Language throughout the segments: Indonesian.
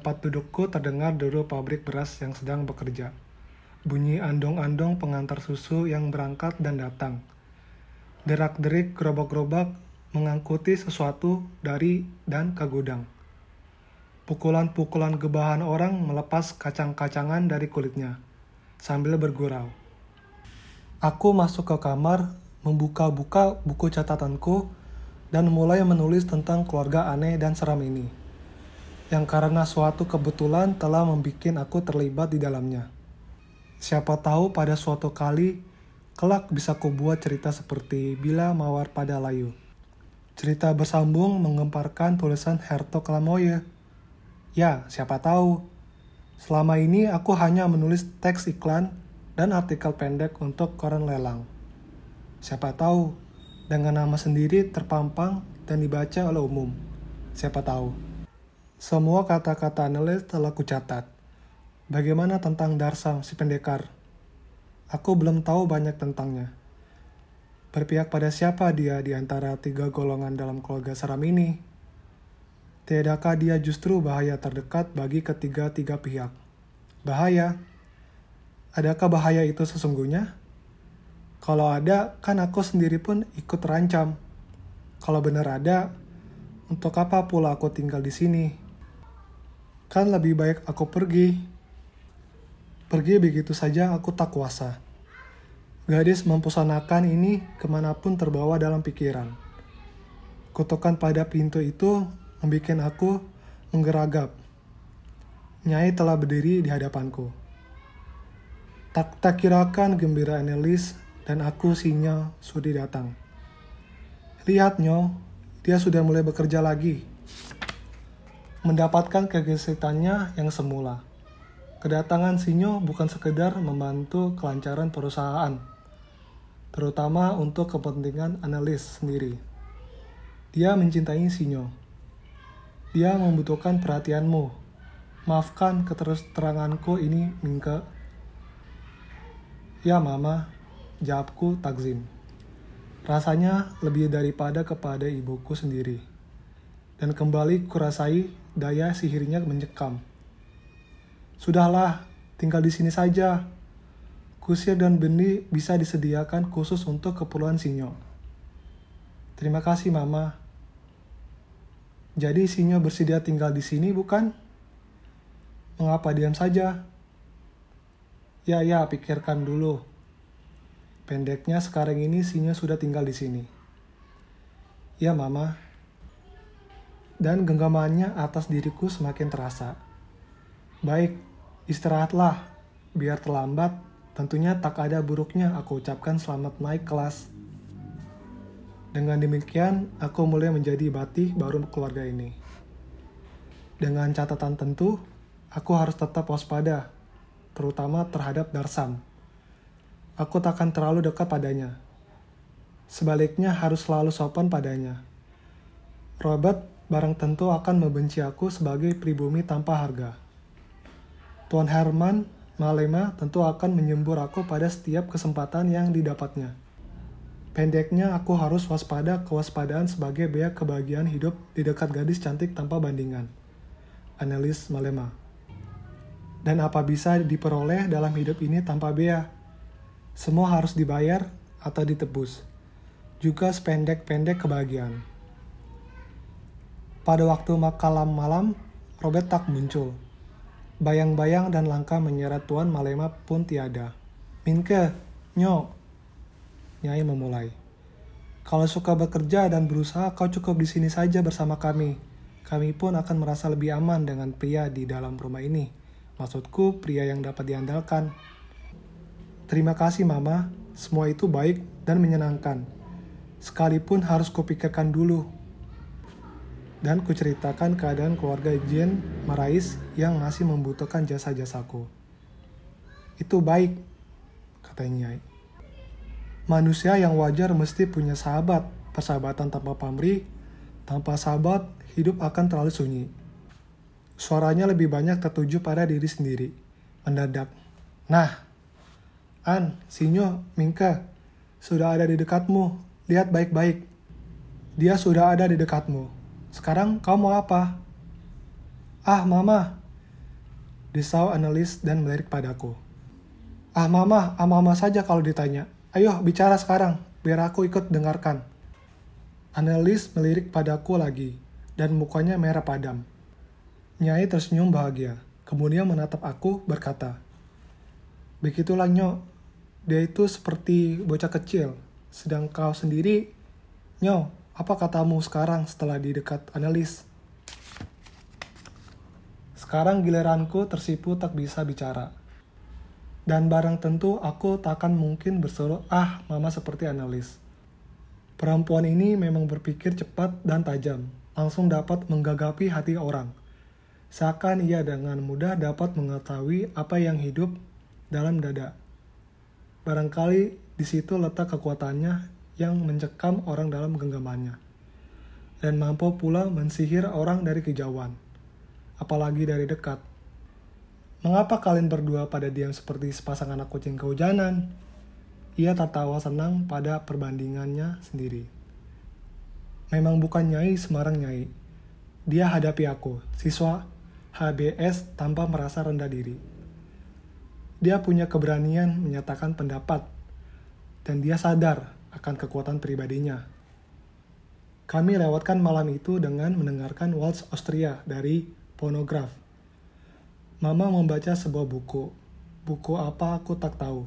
tempat dudukku terdengar deru pabrik beras yang sedang bekerja. Bunyi andong-andong pengantar susu yang berangkat dan datang. Derak-derik gerobak-gerobak mengangkuti sesuatu dari dan ke gudang. Pukulan-pukulan gebahan orang melepas kacang-kacangan dari kulitnya, sambil bergurau. Aku masuk ke kamar, membuka-buka buku catatanku, dan mulai menulis tentang keluarga aneh dan seram ini yang karena suatu kebetulan telah membuat aku terlibat di dalamnya. Siapa tahu pada suatu kali, kelak bisa kubuat cerita seperti Bila Mawar pada Layu. Cerita bersambung mengemparkan tulisan Hertog Lamoye. Ya, siapa tahu. Selama ini aku hanya menulis teks iklan dan artikel pendek untuk koran lelang. Siapa tahu, dengan nama sendiri terpampang dan dibaca oleh umum. Siapa tahu. Semua kata-kata analis telah kucatat. Bagaimana tentang Darsam, si pendekar? Aku belum tahu banyak tentangnya. Berpihak pada siapa dia di antara tiga golongan dalam keluarga seram ini? Tidakkah dia justru bahaya terdekat bagi ketiga-tiga pihak? Bahaya? Adakah bahaya itu sesungguhnya? Kalau ada, kan aku sendiri pun ikut terancam. Kalau benar ada, untuk apa pula aku tinggal di sini? Kan lebih baik aku pergi. Pergi begitu saja aku tak kuasa. Gadis mempusanakan ini ke mana pun terbawa dalam pikiran. Kutukan pada pintu itu membuat aku menggeragap. Nyai telah berdiri di hadapanku. Tak tak kirakan gembira Annelies dan aku sinya sudah datang. Lihat Nyo, dia sudah mulai bekerja lagi mendapatkan kegesitannya yang semula. Kedatangan Sinyo bukan sekedar membantu kelancaran perusahaan, terutama untuk kepentingan analis sendiri. Dia mencintai Sinyo. Dia membutuhkan perhatianmu. Maafkan keterus teranganku ini, Mingke. Ya, Mama, jawabku takzim. Rasanya lebih daripada kepada ibuku sendiri. Dan kembali kurasai daya sihirnya mencekam. Sudahlah, tinggal di sini saja. Kusir dan benih bisa disediakan khusus untuk keperluan Sinyo. Terima kasih, Mama. Jadi Sinyo bersedia tinggal di sini, bukan? Mengapa diam saja? Ya, ya, pikirkan dulu. Pendeknya sekarang ini Sinyo sudah tinggal di sini. Ya, Mama dan genggamannya atas diriku semakin terasa. Baik, istirahatlah, biar terlambat, tentunya tak ada buruknya aku ucapkan selamat naik kelas. Dengan demikian, aku mulai menjadi batih baru keluarga ini. Dengan catatan tentu, aku harus tetap waspada, terutama terhadap Darsam. Aku tak akan terlalu dekat padanya. Sebaliknya harus selalu sopan padanya. Robert barang tentu akan membenci aku sebagai pribumi tanpa harga. Tuan Herman Malema tentu akan menyembur aku pada setiap kesempatan yang didapatnya. Pendeknya, aku harus waspada kewaspadaan sebagai bea kebahagiaan hidup di dekat gadis cantik tanpa bandingan. Analis Malema. Dan apa bisa diperoleh dalam hidup ini tanpa bea? Semua harus dibayar atau ditebus. Juga sependek-pendek kebahagiaan. Pada waktu makalam malam, Robert tak muncul. Bayang-bayang dan langkah menyeret Tuan Malema pun tiada. Minke, Nyo. Nyai memulai. Kalau suka bekerja dan berusaha, kau cukup di sini saja bersama kami. Kami pun akan merasa lebih aman dengan pria di dalam rumah ini. Maksudku, pria yang dapat diandalkan. Terima kasih, Mama. Semua itu baik dan menyenangkan. Sekalipun harus kupikirkan dulu dan kuceritakan keadaan keluarga Jen Marais yang masih membutuhkan jasa-jasaku. Itu baik, katanya. Manusia yang wajar mesti punya sahabat, persahabatan tanpa pamrih, tanpa sahabat, hidup akan terlalu sunyi. Suaranya lebih banyak tertuju pada diri sendiri. Mendadak. Nah, An, Sinyo, Mingka, sudah ada di dekatmu. Lihat baik-baik. Dia sudah ada di dekatmu sekarang kau mau apa? Ah, mama, Disau analis dan melirik padaku. Ah mama, ah mama saja kalau ditanya. Ayo bicara sekarang, biar aku ikut dengarkan. Analis melirik padaku lagi, dan mukanya merah padam. Nyai tersenyum bahagia, kemudian menatap aku berkata, Begitulah Nyo, dia itu seperti bocah kecil, sedang kau sendiri, Nyo, apa katamu sekarang setelah di dekat analis? Sekarang giliranku tersipu tak bisa bicara. Dan barang tentu aku takkan mungkin berseru ah mama seperti analis. Perempuan ini memang berpikir cepat dan tajam, langsung dapat menggagapi hati orang. Seakan ia dengan mudah dapat mengetahui apa yang hidup dalam dada. Barangkali di situ letak kekuatannya yang mencekam orang dalam genggamannya. Dan mampu pula mensihir orang dari kejauhan apalagi dari dekat. Mengapa kalian berdua pada diam seperti sepasang anak kucing kehujanan? Ia tertawa senang pada perbandingannya sendiri. Memang bukan Nyai Semarang Nyai. Dia hadapi aku, siswa HBS tanpa merasa rendah diri. Dia punya keberanian menyatakan pendapat, dan dia sadar akan kekuatan pribadinya. Kami lewatkan malam itu dengan mendengarkan Waltz Austria dari Pornograf. Mama membaca sebuah buku. Buku apa aku tak tahu.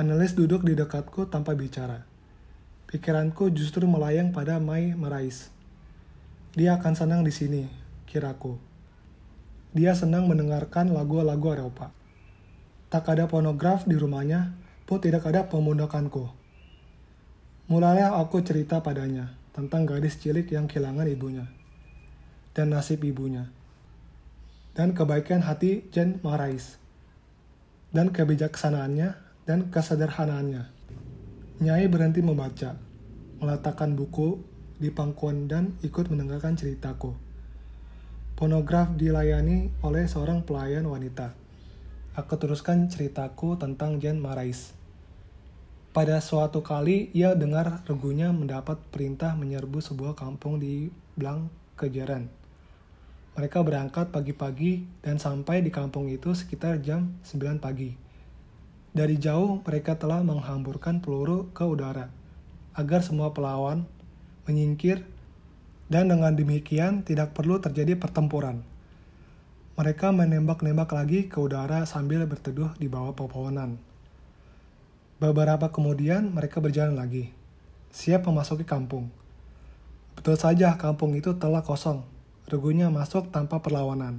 Analis duduk di dekatku tanpa bicara. Pikiranku justru melayang pada Mai Marais. Dia akan senang di sini, kiraku. Dia senang mendengarkan lagu-lagu Eropa. Tak ada pornograf di rumahnya, pun tidak ada pemundokanku. Mulailah aku cerita padanya tentang gadis cilik yang kehilangan ibunya dan nasib ibunya dan kebaikan hati Jen Marais, dan kebijaksanaannya dan kesederhanaannya. Nyai berhenti membaca, meletakkan buku di pangkuan dan ikut mendengarkan ceritaku. Pornograf dilayani oleh seorang pelayan wanita. Aku teruskan ceritaku tentang Jen Marais. Pada suatu kali, ia dengar regunya mendapat perintah menyerbu sebuah kampung di Blang Kejaran mereka berangkat pagi-pagi dan sampai di kampung itu sekitar jam 9 pagi. Dari jauh mereka telah menghamburkan peluru ke udara agar semua pelawan menyingkir dan dengan demikian tidak perlu terjadi pertempuran. Mereka menembak-nembak lagi ke udara sambil berteduh di bawah pepohonan. Beberapa kemudian mereka berjalan lagi, siap memasuki kampung. Betul saja kampung itu telah kosong Regunya masuk tanpa perlawanan.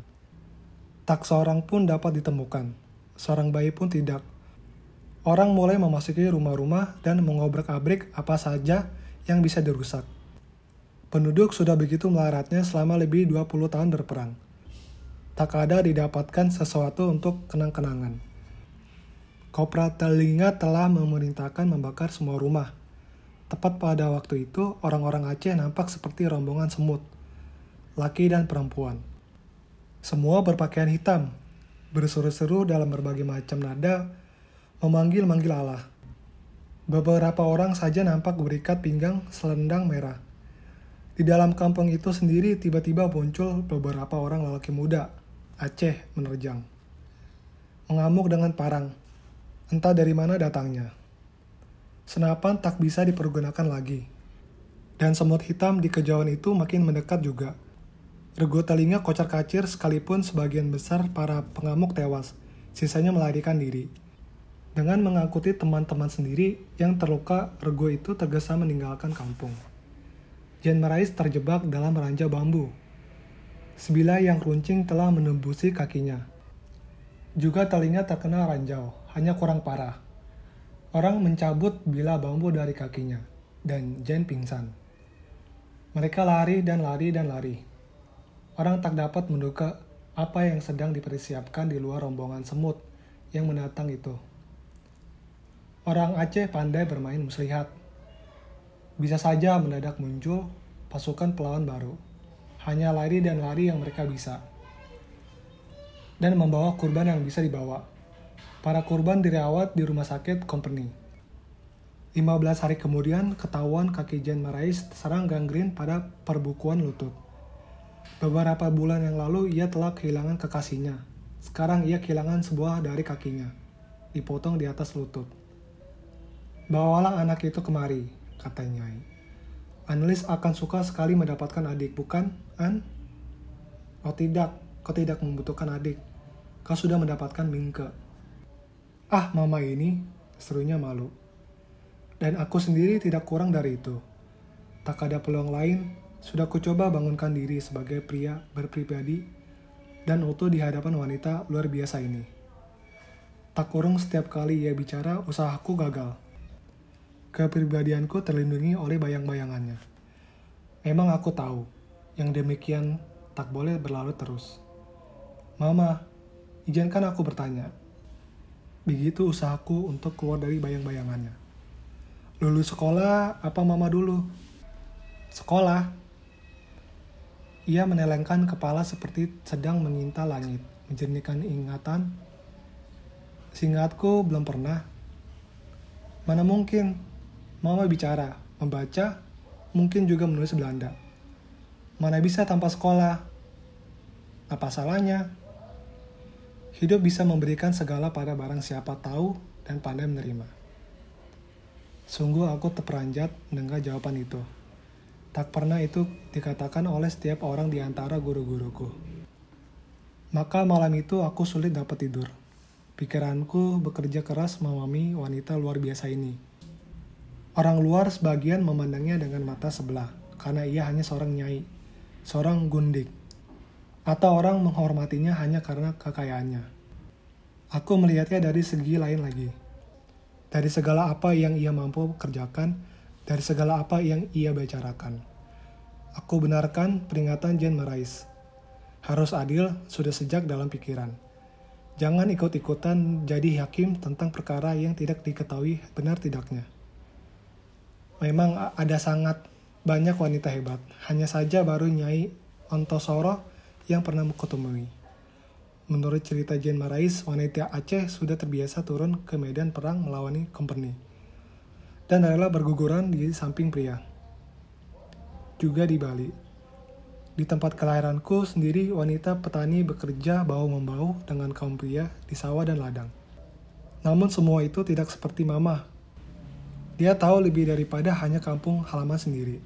Tak seorang pun dapat ditemukan. Seorang bayi pun tidak. Orang mulai memasuki rumah-rumah dan mengobrak-abrik apa saja yang bisa dirusak. Penduduk sudah begitu melaratnya selama lebih 20 tahun berperang. Tak ada didapatkan sesuatu untuk kenang-kenangan. Kopra Telinga telah memerintahkan membakar semua rumah. Tepat pada waktu itu, orang-orang Aceh nampak seperti rombongan semut laki dan perempuan. Semua berpakaian hitam, berseru-seru dalam berbagai macam nada, memanggil-manggil Allah. Beberapa orang saja nampak berikat pinggang selendang merah. Di dalam kampung itu sendiri tiba-tiba muncul beberapa orang lelaki muda, Aceh menerjang. Mengamuk dengan parang, entah dari mana datangnya. Senapan tak bisa dipergunakan lagi. Dan semut hitam di kejauhan itu makin mendekat juga Rego telinga kocar kacir sekalipun sebagian besar para pengamuk tewas, sisanya melarikan diri. Dengan mengangkuti teman-teman sendiri yang terluka, Rego itu tergesa meninggalkan kampung. Jan Marais terjebak dalam ranjau bambu. Sebilah yang runcing telah menembusi kakinya. Juga telinga terkena ranjau, hanya kurang parah. Orang mencabut bila bambu dari kakinya, dan Jen pingsan. Mereka lari dan lari dan lari Orang tak dapat menduga apa yang sedang dipersiapkan di luar rombongan semut yang mendatang itu. Orang Aceh pandai bermain muslihat. Bisa saja mendadak muncul pasukan pelawan baru. Hanya lari dan lari yang mereka bisa. Dan membawa kurban yang bisa dibawa. Para kurban dirawat di rumah sakit company. 15 hari kemudian ketahuan kaki Jen Marais terserang gangren pada perbukuan lutut. Beberapa bulan yang lalu ia telah kehilangan kekasihnya, Sekarang ia kehilangan sebuah dari kakinya, dipotong di atas lutut. Bawalah anak itu kemari, kata Nyai. Analis akan suka sekali mendapatkan adik, bukan, An? Oh tidak, kau tidak membutuhkan adik. Kau sudah mendapatkan Mingke. Ah, mama ini, serunya malu. Dan aku sendiri tidak kurang dari itu. Tak ada peluang lain, sudah kucoba bangunkan diri sebagai pria berpribadi dan utuh di hadapan wanita luar biasa ini. Tak kurang setiap kali ia bicara, usahaku gagal. Kepribadianku terlindungi oleh bayang-bayangannya. Memang aku tahu, yang demikian tak boleh berlarut terus. Mama, izinkan aku bertanya. Begitu usahaku untuk keluar dari bayang-bayangannya. Lulus sekolah apa mama dulu? Sekolah. Ia menelengkan kepala seperti sedang menginta langit, menjernihkan ingatan. Singkatku belum pernah. Mana mungkin? Mama bicara, membaca, mungkin juga menulis Belanda. Mana bisa tanpa sekolah? Apa salahnya? Hidup bisa memberikan segala pada barang siapa tahu dan pandai menerima. Sungguh aku terperanjat mendengar jawaban itu. Tak pernah itu dikatakan oleh setiap orang di antara guru-guruku. Maka malam itu aku sulit dapat tidur. Pikiranku bekerja keras memahami wanita luar biasa ini. Orang luar sebagian memandangnya dengan mata sebelah, karena ia hanya seorang nyai, seorang gundik, atau orang menghormatinya hanya karena kekayaannya. Aku melihatnya dari segi lain lagi. Dari segala apa yang ia mampu kerjakan, dari segala apa yang ia bicarakan. Aku benarkan peringatan Jen Marais. Harus adil sudah sejak dalam pikiran. Jangan ikut-ikutan jadi hakim tentang perkara yang tidak diketahui benar tidaknya. Memang ada sangat banyak wanita hebat, hanya saja baru Nyai Ontosoro yang pernah kutemui. Menurut cerita Jen Marais, wanita Aceh sudah terbiasa turun ke medan perang melawan company dan rela berguguran di samping pria. Juga di Bali. Di tempat kelahiranku sendiri, wanita petani bekerja bau-membau dengan kaum pria di sawah dan ladang. Namun semua itu tidak seperti mama. Dia tahu lebih daripada hanya kampung halaman sendiri.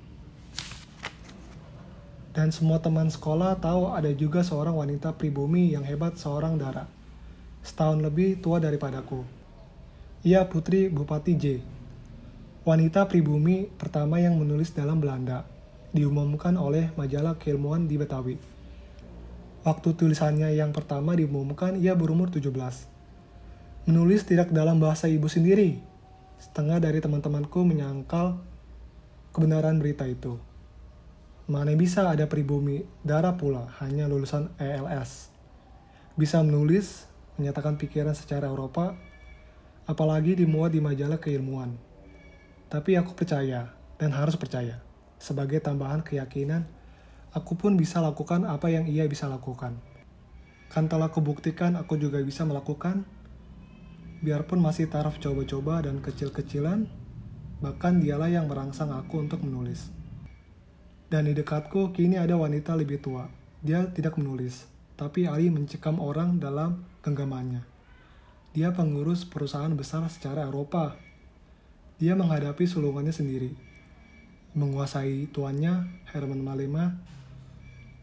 Dan semua teman sekolah tahu ada juga seorang wanita pribumi yang hebat seorang darah. Setahun lebih tua daripadaku. Ia putri Bupati J wanita pribumi pertama yang menulis dalam Belanda, diumumkan oleh majalah keilmuan di Betawi. Waktu tulisannya yang pertama diumumkan, ia berumur 17. Menulis tidak dalam bahasa ibu sendiri. Setengah dari teman-temanku menyangkal kebenaran berita itu. Mana bisa ada pribumi darah pula, hanya lulusan ELS. Bisa menulis, menyatakan pikiran secara Eropa, apalagi dimuat di majalah keilmuan. Tapi aku percaya dan harus percaya. Sebagai tambahan keyakinan, aku pun bisa lakukan apa yang ia bisa lakukan. Kan telah kubuktikan aku juga bisa melakukan, biarpun masih taraf coba-coba dan kecil-kecilan, bahkan dialah yang merangsang aku untuk menulis. Dan di dekatku kini ada wanita lebih tua. Dia tidak menulis, tapi Ali mencekam orang dalam genggamannya. Dia pengurus perusahaan besar secara Eropa dia menghadapi sulungannya sendiri, menguasai tuannya, Herman Malema,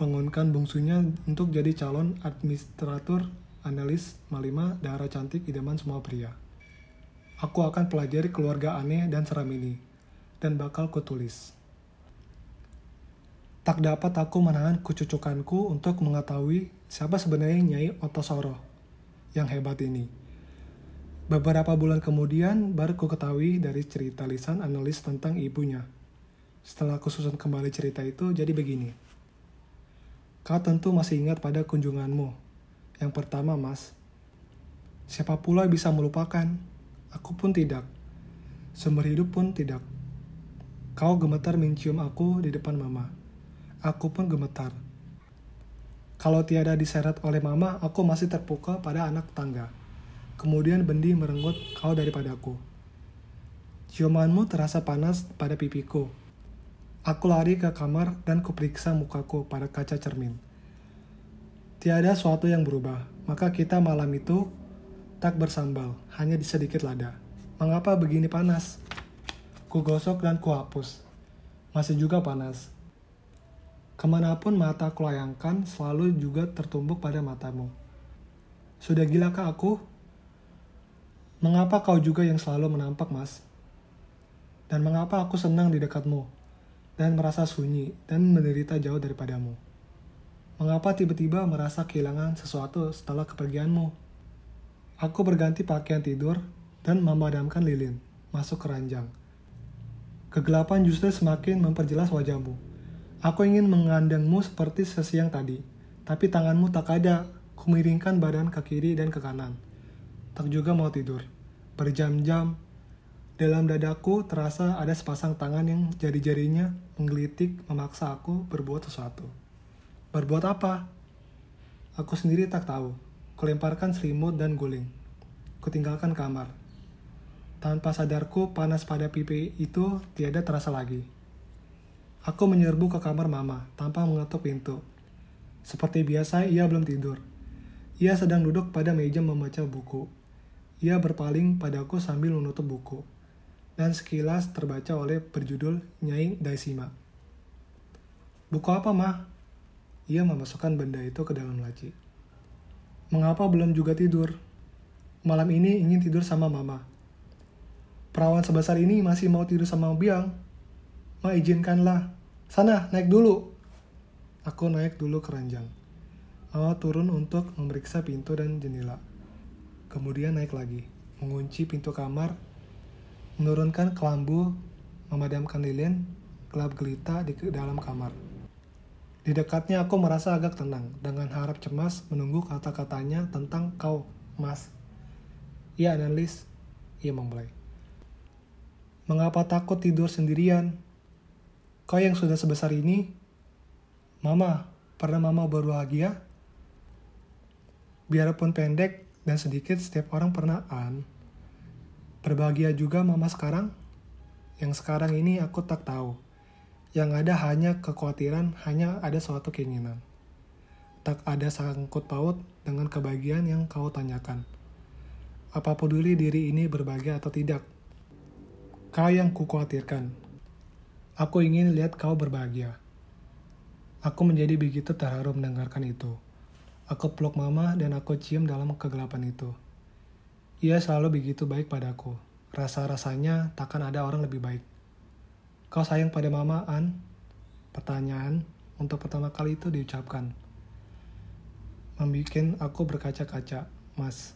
mengunkan bungsunya untuk jadi calon administrator analis Malema darah cantik idaman semua pria. Aku akan pelajari keluarga aneh dan seram ini, dan bakal kutulis. Tak dapat aku menahan kecucukanku untuk mengetahui siapa sebenarnya Nyai Otosoro yang hebat ini. Beberapa bulan kemudian, baru ku ketahui dari cerita lisan analis tentang ibunya. Setelah aku susun kembali cerita itu, jadi begini. Kau tentu masih ingat pada kunjunganmu. Yang pertama, Mas. Siapa pula bisa melupakan? Aku pun tidak. Sumber hidup pun tidak. Kau gemetar mencium aku di depan mama. Aku pun gemetar. Kalau tiada diseret oleh mama, aku masih terpukau pada anak tangga. Kemudian bendi merenggut kau daripadaku. Ciumanmu terasa panas pada pipiku. Aku lari ke kamar dan kuperiksa mukaku pada kaca cermin. Tiada suatu yang berubah. Maka kita malam itu tak bersambal, hanya di sedikit lada. Mengapa begini panas? Ku gosok dan ku hapus. Masih juga panas. Ke mana pun mata ku layangkan, selalu juga tertumbuk pada matamu. Sudah gilakah aku? Mengapa kau juga yang selalu menampak, mas? Dan mengapa aku senang di dekatmu, dan merasa sunyi, dan menderita jauh daripadamu? Mengapa tiba-tiba merasa kehilangan sesuatu setelah kepergianmu? Aku berganti pakaian tidur, dan memadamkan lilin, masuk ke ranjang. Kegelapan justru semakin memperjelas wajahmu. Aku ingin mengandangmu seperti sesiang tadi, tapi tanganmu tak ada. Kumiringkan badan ke kiri dan ke kanan. Tak juga mau tidur. Berjam-jam, dalam dadaku terasa ada sepasang tangan yang jari-jarinya menggelitik memaksa aku berbuat sesuatu. Berbuat apa? Aku sendiri tak tahu. Kulemparkan selimut dan guling. Kutinggalkan kamar. Tanpa sadarku, panas pada pipi itu tiada terasa lagi. Aku menyerbu ke kamar mama tanpa mengetuk pintu. Seperti biasa, ia belum tidur. Ia sedang duduk pada meja membaca buku. Ia berpaling padaku sambil menutup buku. Dan sekilas terbaca oleh berjudul Nyai Daisima. Buku apa, mah? Ia memasukkan benda itu ke dalam laci. Mengapa belum juga tidur? Malam ini ingin tidur sama mama. Perawan sebesar ini masih mau tidur sama Biang. Ma izinkanlah. Sana, naik dulu. Aku naik dulu ke ranjang. Mama turun untuk memeriksa pintu dan jendela. Kemudian naik lagi, mengunci pintu kamar, menurunkan kelambu, memadamkan lilin, gelap gelita di dalam kamar. Di dekatnya aku merasa agak tenang, dengan harap cemas menunggu kata-katanya tentang kau, mas. Iya, analis. Ia memulai. Mengapa takut tidur sendirian? Kau yang sudah sebesar ini? Mama, pernah mama berbahagia? Biarpun pendek dan sedikit, setiap orang pernah an. Berbahagia juga mama sekarang? Yang sekarang ini aku tak tahu. Yang ada hanya kekhawatiran, hanya ada suatu keinginan. Tak ada sangkut paut dengan kebahagiaan yang kau tanyakan. Apa peduli diri ini berbahagia atau tidak? Kau yang kukhawatirkan. Aku ingin lihat kau berbahagia. Aku menjadi begitu terharu mendengarkan itu. Aku peluk mama dan aku cium dalam kegelapan itu. Ia selalu begitu baik padaku. Rasa-rasanya takkan ada orang lebih baik. Kau sayang pada mama, An? Pertanyaan untuk pertama kali itu diucapkan. Membikin aku berkaca-kaca, Mas.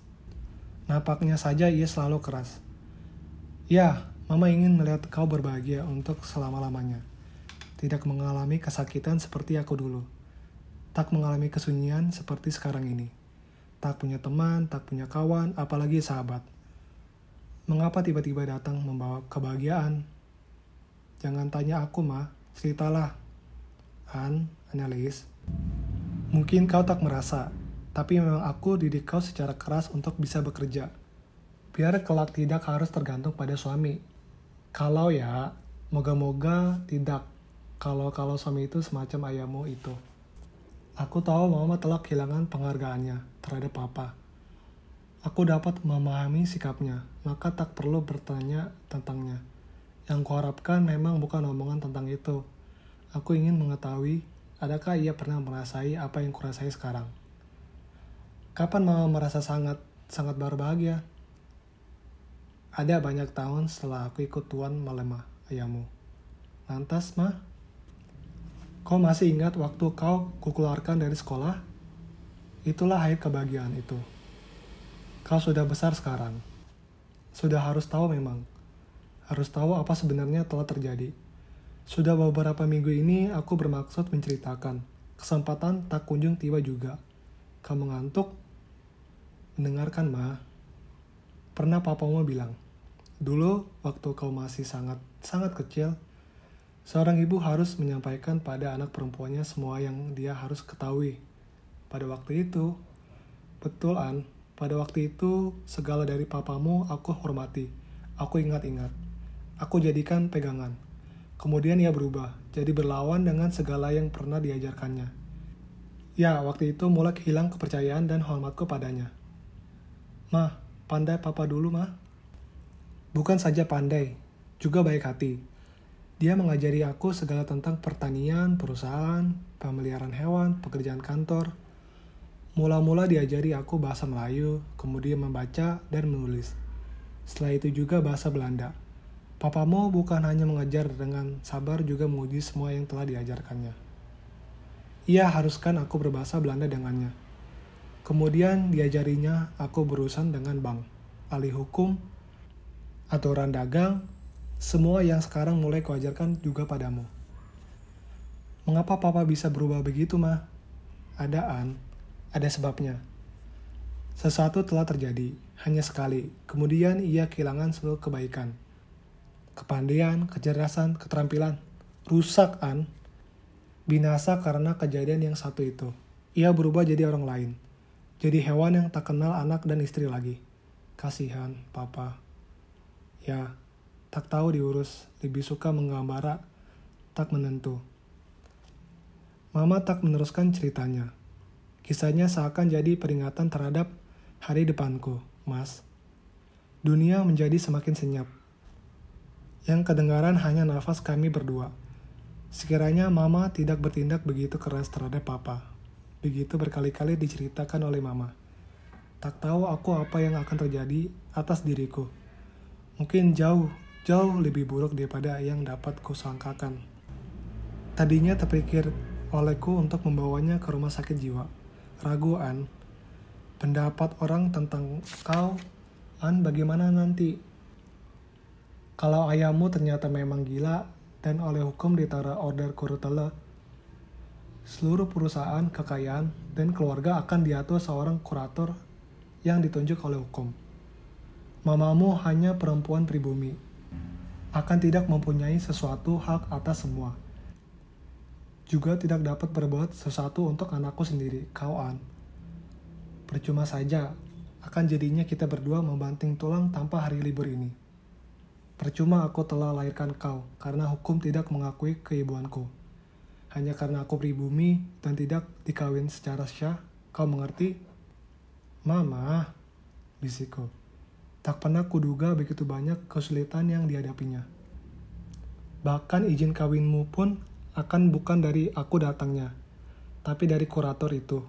Napaknya saja ia selalu keras. Ya, Mama ingin melihat kau berbahagia untuk selama-lamanya. Tidak mengalami kesakitan seperti aku dulu. Tak mengalami kesunyian seperti sekarang ini. Tak punya teman, tak punya kawan, apalagi sahabat. Mengapa tiba-tiba datang membawa kebahagiaan? Jangan tanya aku, Ma. Ceritalah. An, analis. Mungkin kau tak merasa, tapi memang aku didik kau secara keras untuk bisa bekerja. Biar kelak tidak harus tergantung pada suami, kalau ya, moga-moga tidak. Kalau kalau suami itu semacam ayahmu itu. Aku tahu mama telah kehilangan penghargaannya terhadap papa. Aku dapat memahami sikapnya, maka tak perlu bertanya tentangnya. Yang kuharapkan memang bukan omongan tentang itu. Aku ingin mengetahui, adakah ia pernah merasai apa yang kurasai sekarang. Kapan mama merasa sangat, sangat berbahagia? Ada banyak tahun setelah aku ikut Tuan melemah ayahmu. Lantas, mah? Kau masih ingat waktu kau kukeluarkan dari sekolah? Itulah akhir kebahagiaan itu. Kau sudah besar sekarang. Sudah harus tahu memang. Harus tahu apa sebenarnya telah terjadi. Sudah beberapa minggu ini aku bermaksud menceritakan. Kesempatan tak kunjung tiba juga. Kamu ngantuk? Mendengarkan, mah. Pernah papamu bilang, Dulu, waktu kau masih sangat sangat kecil, seorang ibu harus menyampaikan pada anak perempuannya semua yang dia harus ketahui. Pada waktu itu, betul An, pada waktu itu segala dari papamu aku hormati, aku ingat-ingat, aku jadikan pegangan. Kemudian ia berubah, jadi berlawan dengan segala yang pernah diajarkannya. Ya, waktu itu mulai hilang kepercayaan dan hormatku padanya. Mah, pandai papa dulu, mah. Bukan saja pandai, juga baik hati. Dia mengajari aku segala tentang pertanian, perusahaan, pemeliharaan hewan, pekerjaan kantor. Mula-mula diajari aku bahasa Melayu, kemudian membaca dan menulis. Setelah itu juga bahasa Belanda. Papamu bukan hanya mengajar dengan sabar juga menguji semua yang telah diajarkannya. Ia haruskan aku berbahasa Belanda dengannya. Kemudian diajarinya aku berurusan dengan bank, ahli hukum, aturan dagang, semua yang sekarang mulai kuajarkan juga padamu. Mengapa papa bisa berubah begitu, mah? Ada an, ada sebabnya. Sesuatu telah terjadi, hanya sekali. Kemudian ia kehilangan seluruh kebaikan. Kepandaian, kecerdasan, keterampilan. Rusak, An binasa karena kejadian yang satu itu. Ia berubah jadi orang lain. Jadi hewan yang tak kenal anak dan istri lagi. Kasihan, papa. Ya, tak tahu diurus, lebih suka menggambara, tak menentu. Mama tak meneruskan ceritanya. Kisahnya seakan jadi peringatan terhadap hari depanku, mas. Dunia menjadi semakin senyap. Yang kedengaran hanya nafas kami berdua. Sekiranya mama tidak bertindak begitu keras terhadap papa. Begitu berkali-kali diceritakan oleh mama. Tak tahu aku apa yang akan terjadi atas diriku. Mungkin jauh, jauh lebih buruk daripada yang dapat kusangkakan. Tadinya terpikir olehku untuk membawanya ke rumah sakit jiwa. Ragu, An. Pendapat orang tentang kau, An, bagaimana nanti? Kalau ayahmu ternyata memang gila, dan oleh hukum ditara order kurutela, seluruh perusahaan, kekayaan, dan keluarga akan diatur seorang kurator yang ditunjuk oleh hukum. Mamamu hanya perempuan pribumi, akan tidak mempunyai sesuatu hak atas semua. Juga tidak dapat berbuat sesuatu untuk anakku sendiri, kau An. Percuma saja, akan jadinya kita berdua membanting tulang tanpa hari libur ini. Percuma aku telah lahirkan kau, karena hukum tidak mengakui keibuanku. Hanya karena aku pribumi dan tidak dikawin secara syah, kau mengerti? Mama, bisikku. Tak pernah kuduga begitu banyak kesulitan yang dihadapinya. Bahkan izin kawinmu pun akan bukan dari aku datangnya, tapi dari kurator itu.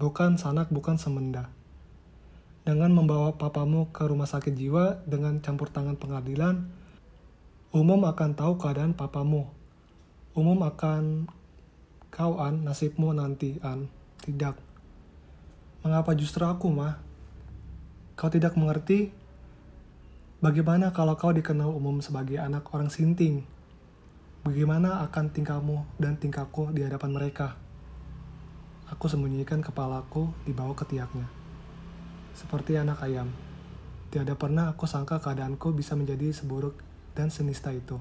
Bukan sanak, bukan semenda dengan membawa papamu ke rumah sakit jiwa dengan campur tangan pengadilan, umum akan tahu keadaan papamu. Umum akan kau an nasibmu nanti an tidak. Mengapa justru aku mah? Kau tidak mengerti? Bagaimana kalau kau dikenal umum sebagai anak orang sinting? Bagaimana akan tingkahmu dan tingkahku di hadapan mereka? Aku sembunyikan kepalaku di bawah ketiaknya seperti anak ayam. Tiada pernah aku sangka keadaanku bisa menjadi seburuk dan senista itu.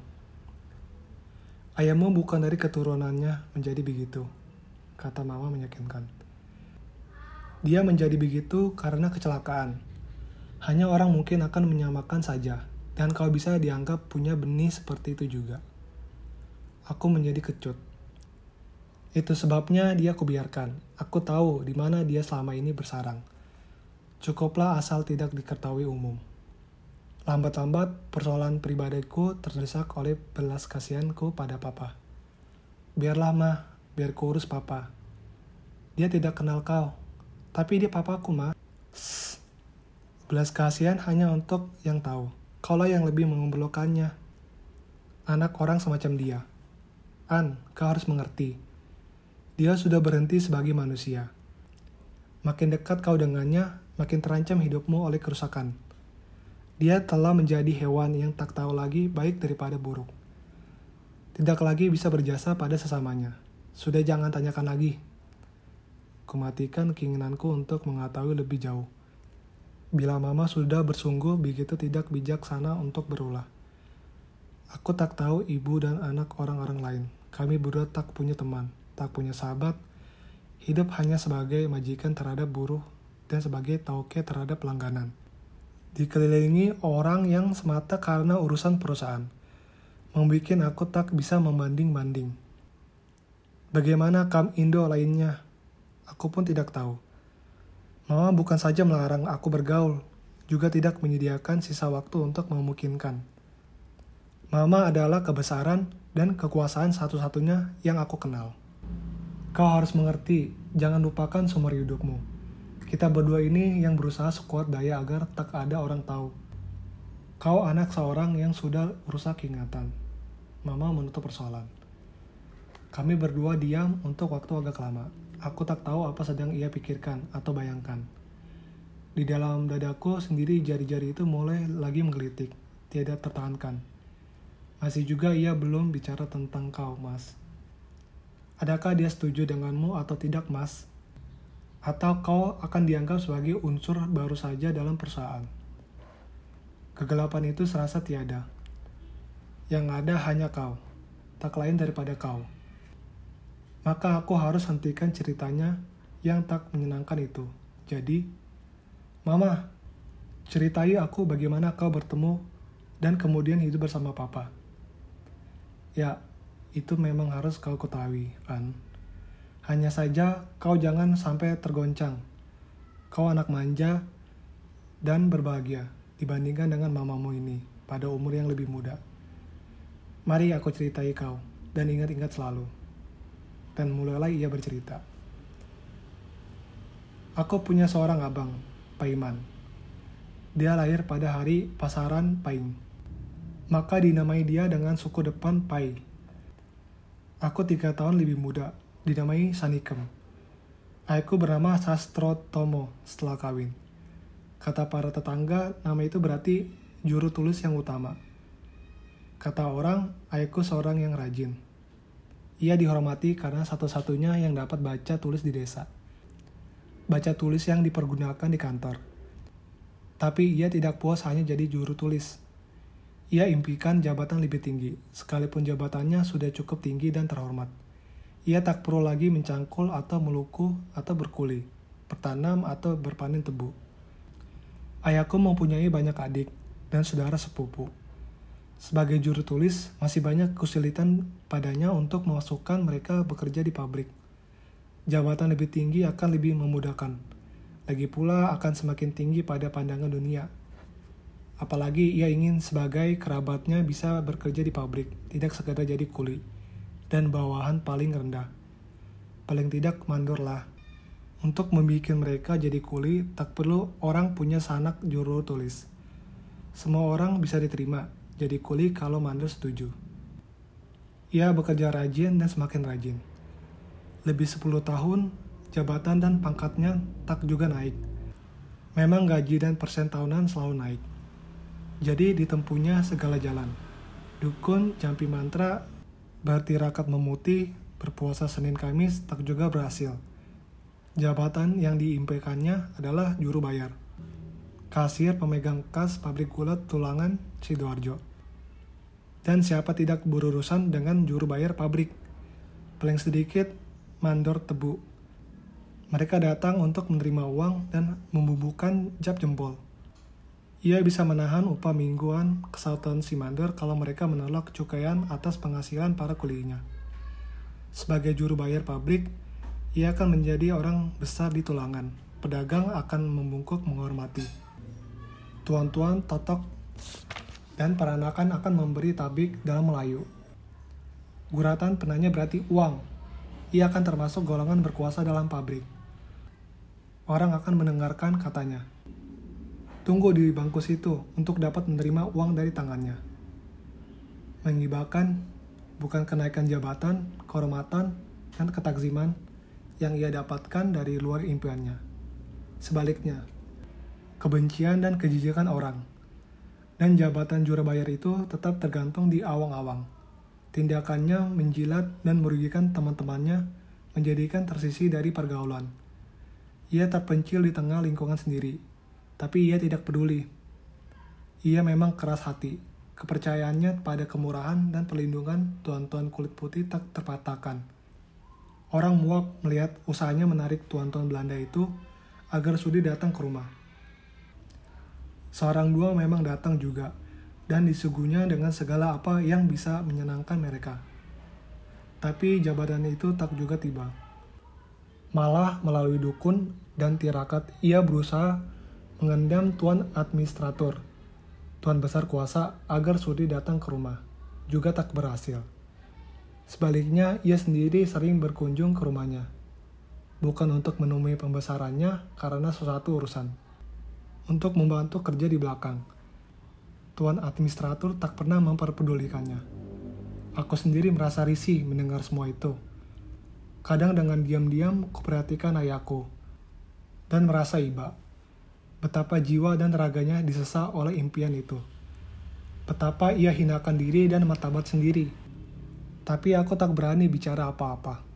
Ayammu bukan dari keturunannya menjadi begitu, kata mama meyakinkan. Dia menjadi begitu karena kecelakaan. Hanya orang mungkin akan menyamakan saja, dan kau bisa dianggap punya benih seperti itu juga. Aku menjadi kecut. Itu sebabnya dia kubiarkan. Aku tahu di mana dia selama ini bersarang Cukuplah asal tidak diketahui umum. Lambat-lambat, persoalan pribadiku terdesak oleh belas kasihanku pada papa. Biarlah mah, biar kurus papa. Dia tidak kenal kau, tapi dia papaku mah. Belas kasihan hanya untuk yang tahu. Kaulah yang lebih mengumpulkannya. Anak orang semacam dia. An, kau harus mengerti. Dia sudah berhenti sebagai manusia. Makin dekat kau dengannya, makin terancam hidupmu oleh kerusakan. Dia telah menjadi hewan yang tak tahu lagi baik daripada buruk. Tidak lagi bisa berjasa pada sesamanya. Sudah jangan tanyakan lagi. Kumatikan keinginanku untuk mengetahui lebih jauh. Bila mama sudah bersungguh begitu tidak bijaksana untuk berulah. Aku tak tahu ibu dan anak orang-orang lain. Kami berdua tak punya teman, tak punya sahabat. Hidup hanya sebagai majikan terhadap buruh dan sebagai tauke terhadap langganan. Dikelilingi orang yang semata karena urusan perusahaan, membuat aku tak bisa membanding-banding. Bagaimana kam Indo lainnya? aku pun tidak tahu. Mama bukan saja melarang aku bergaul, juga tidak menyediakan sisa waktu untuk memungkinkan. Mama adalah kebesaran dan kekuasaan satu-satunya yang aku kenal. Kau harus mengerti, jangan lupakan sumber hidupmu. Kita berdua ini yang berusaha sekuat daya agar tak ada orang tahu. Kau anak seorang yang sudah rusak ingatan. Mama menutup persoalan. Kami berdua diam untuk waktu agak lama. Aku tak tahu apa sedang ia pikirkan atau bayangkan. Di dalam dadaku sendiri jari-jari itu mulai lagi menggelitik, tiada tertahankan. Masih juga ia belum bicara tentang kau, Mas. Adakah dia setuju denganmu atau tidak, Mas? Atau kau akan dianggap sebagai unsur baru saja dalam perusahaan? Kegelapan itu serasa tiada. Yang ada hanya kau, tak lain daripada kau maka aku harus hentikan ceritanya yang tak menyenangkan itu. Jadi, Mama, ceritai aku bagaimana kau bertemu dan kemudian hidup bersama Papa. Ya, itu memang harus kau ketahui, An. Hanya saja kau jangan sampai tergoncang. Kau anak manja dan berbahagia dibandingkan dengan mamamu ini pada umur yang lebih muda. Mari aku ceritai kau dan ingat-ingat selalu dan mulailah ia bercerita. Aku punya seorang abang, Paiman. Dia lahir pada hari pasaran Paing. Maka dinamai dia dengan suku depan Pai. Aku tiga tahun lebih muda, dinamai Sanikem. Ayahku bernama Sastro Tomo setelah kawin. Kata para tetangga, nama itu berarti juru tulis yang utama. Kata orang, ayahku seorang yang rajin. Ia dihormati karena satu-satunya yang dapat baca tulis di desa. Baca tulis yang dipergunakan di kantor. Tapi ia tidak puas hanya jadi juru tulis. Ia impikan jabatan lebih tinggi, sekalipun jabatannya sudah cukup tinggi dan terhormat. Ia tak perlu lagi mencangkul atau meluku atau berkuli, bertanam atau berpanen tebu. Ayahku mempunyai banyak adik dan saudara sepupu sebagai juru tulis, masih banyak kesulitan padanya untuk memasukkan mereka bekerja di pabrik. Jabatan lebih tinggi akan lebih memudahkan. Lagi pula akan semakin tinggi pada pandangan dunia. Apalagi ia ingin sebagai kerabatnya bisa bekerja di pabrik, tidak sekadar jadi kuli, dan bawahan paling rendah. Paling tidak mandorlah. Untuk membuat mereka jadi kuli, tak perlu orang punya sanak juru tulis. Semua orang bisa diterima, jadi kuli kalau mandor setuju. Ia bekerja rajin dan semakin rajin. Lebih 10 tahun, jabatan dan pangkatnya tak juga naik. Memang gaji dan persen tahunan selalu naik. Jadi ditempuhnya segala jalan. Dukun, jampi mantra, berarti rakat memutih, berpuasa Senin Kamis tak juga berhasil. Jabatan yang diimpikannya adalah juru bayar kasir pemegang kas pabrik gula tulangan Sidoarjo. Dan siapa tidak berurusan dengan juru bayar pabrik? Paling sedikit, mandor tebu. Mereka datang untuk menerima uang dan membubuhkan jab jempol. Ia bisa menahan upah mingguan kesatuan si mandor kalau mereka menolak cukaian atas penghasilan para kulinya. Sebagai juru bayar pabrik, ia akan menjadi orang besar di tulangan. Pedagang akan membungkuk menghormati tuan-tuan totok dan peranakan akan memberi tabik dalam Melayu. Guratan penanya berarti uang. Ia akan termasuk golongan berkuasa dalam pabrik. Orang akan mendengarkan katanya. Tunggu di bangku situ untuk dapat menerima uang dari tangannya. Mengibakan bukan kenaikan jabatan, kehormatan, dan ketakziman yang ia dapatkan dari luar impiannya. Sebaliknya, kebencian dan kejijikan orang. Dan jabatan juru bayar itu tetap tergantung di awang-awang. Tindakannya menjilat dan merugikan teman-temannya, menjadikan tersisi dari pergaulan. Ia terpencil di tengah lingkungan sendiri, tapi ia tidak peduli. Ia memang keras hati, kepercayaannya pada kemurahan dan perlindungan tuan-tuan kulit putih tak terpatahkan. Orang muak melihat usahanya menarik tuan-tuan Belanda itu agar sudi datang ke rumah. Seorang dua memang datang juga, dan disuguhnya dengan segala apa yang bisa menyenangkan mereka. Tapi jabatan itu tak juga tiba. Malah melalui dukun dan tirakat ia berusaha mengendam tuan administrator, tuan besar kuasa agar Sudi datang ke rumah. Juga tak berhasil. Sebaliknya, ia sendiri sering berkunjung ke rumahnya. Bukan untuk menemui pembesarannya karena sesuatu urusan. Untuk membantu kerja di belakang. Tuan administrator tak pernah memperpedulikannya. Aku sendiri merasa risih mendengar semua itu. Kadang dengan diam-diam kuperhatikan ayahku dan merasa iba. Betapa jiwa dan raganya disesa oleh impian itu. Betapa ia hinakan diri dan martabat sendiri. Tapi aku tak berani bicara apa-apa.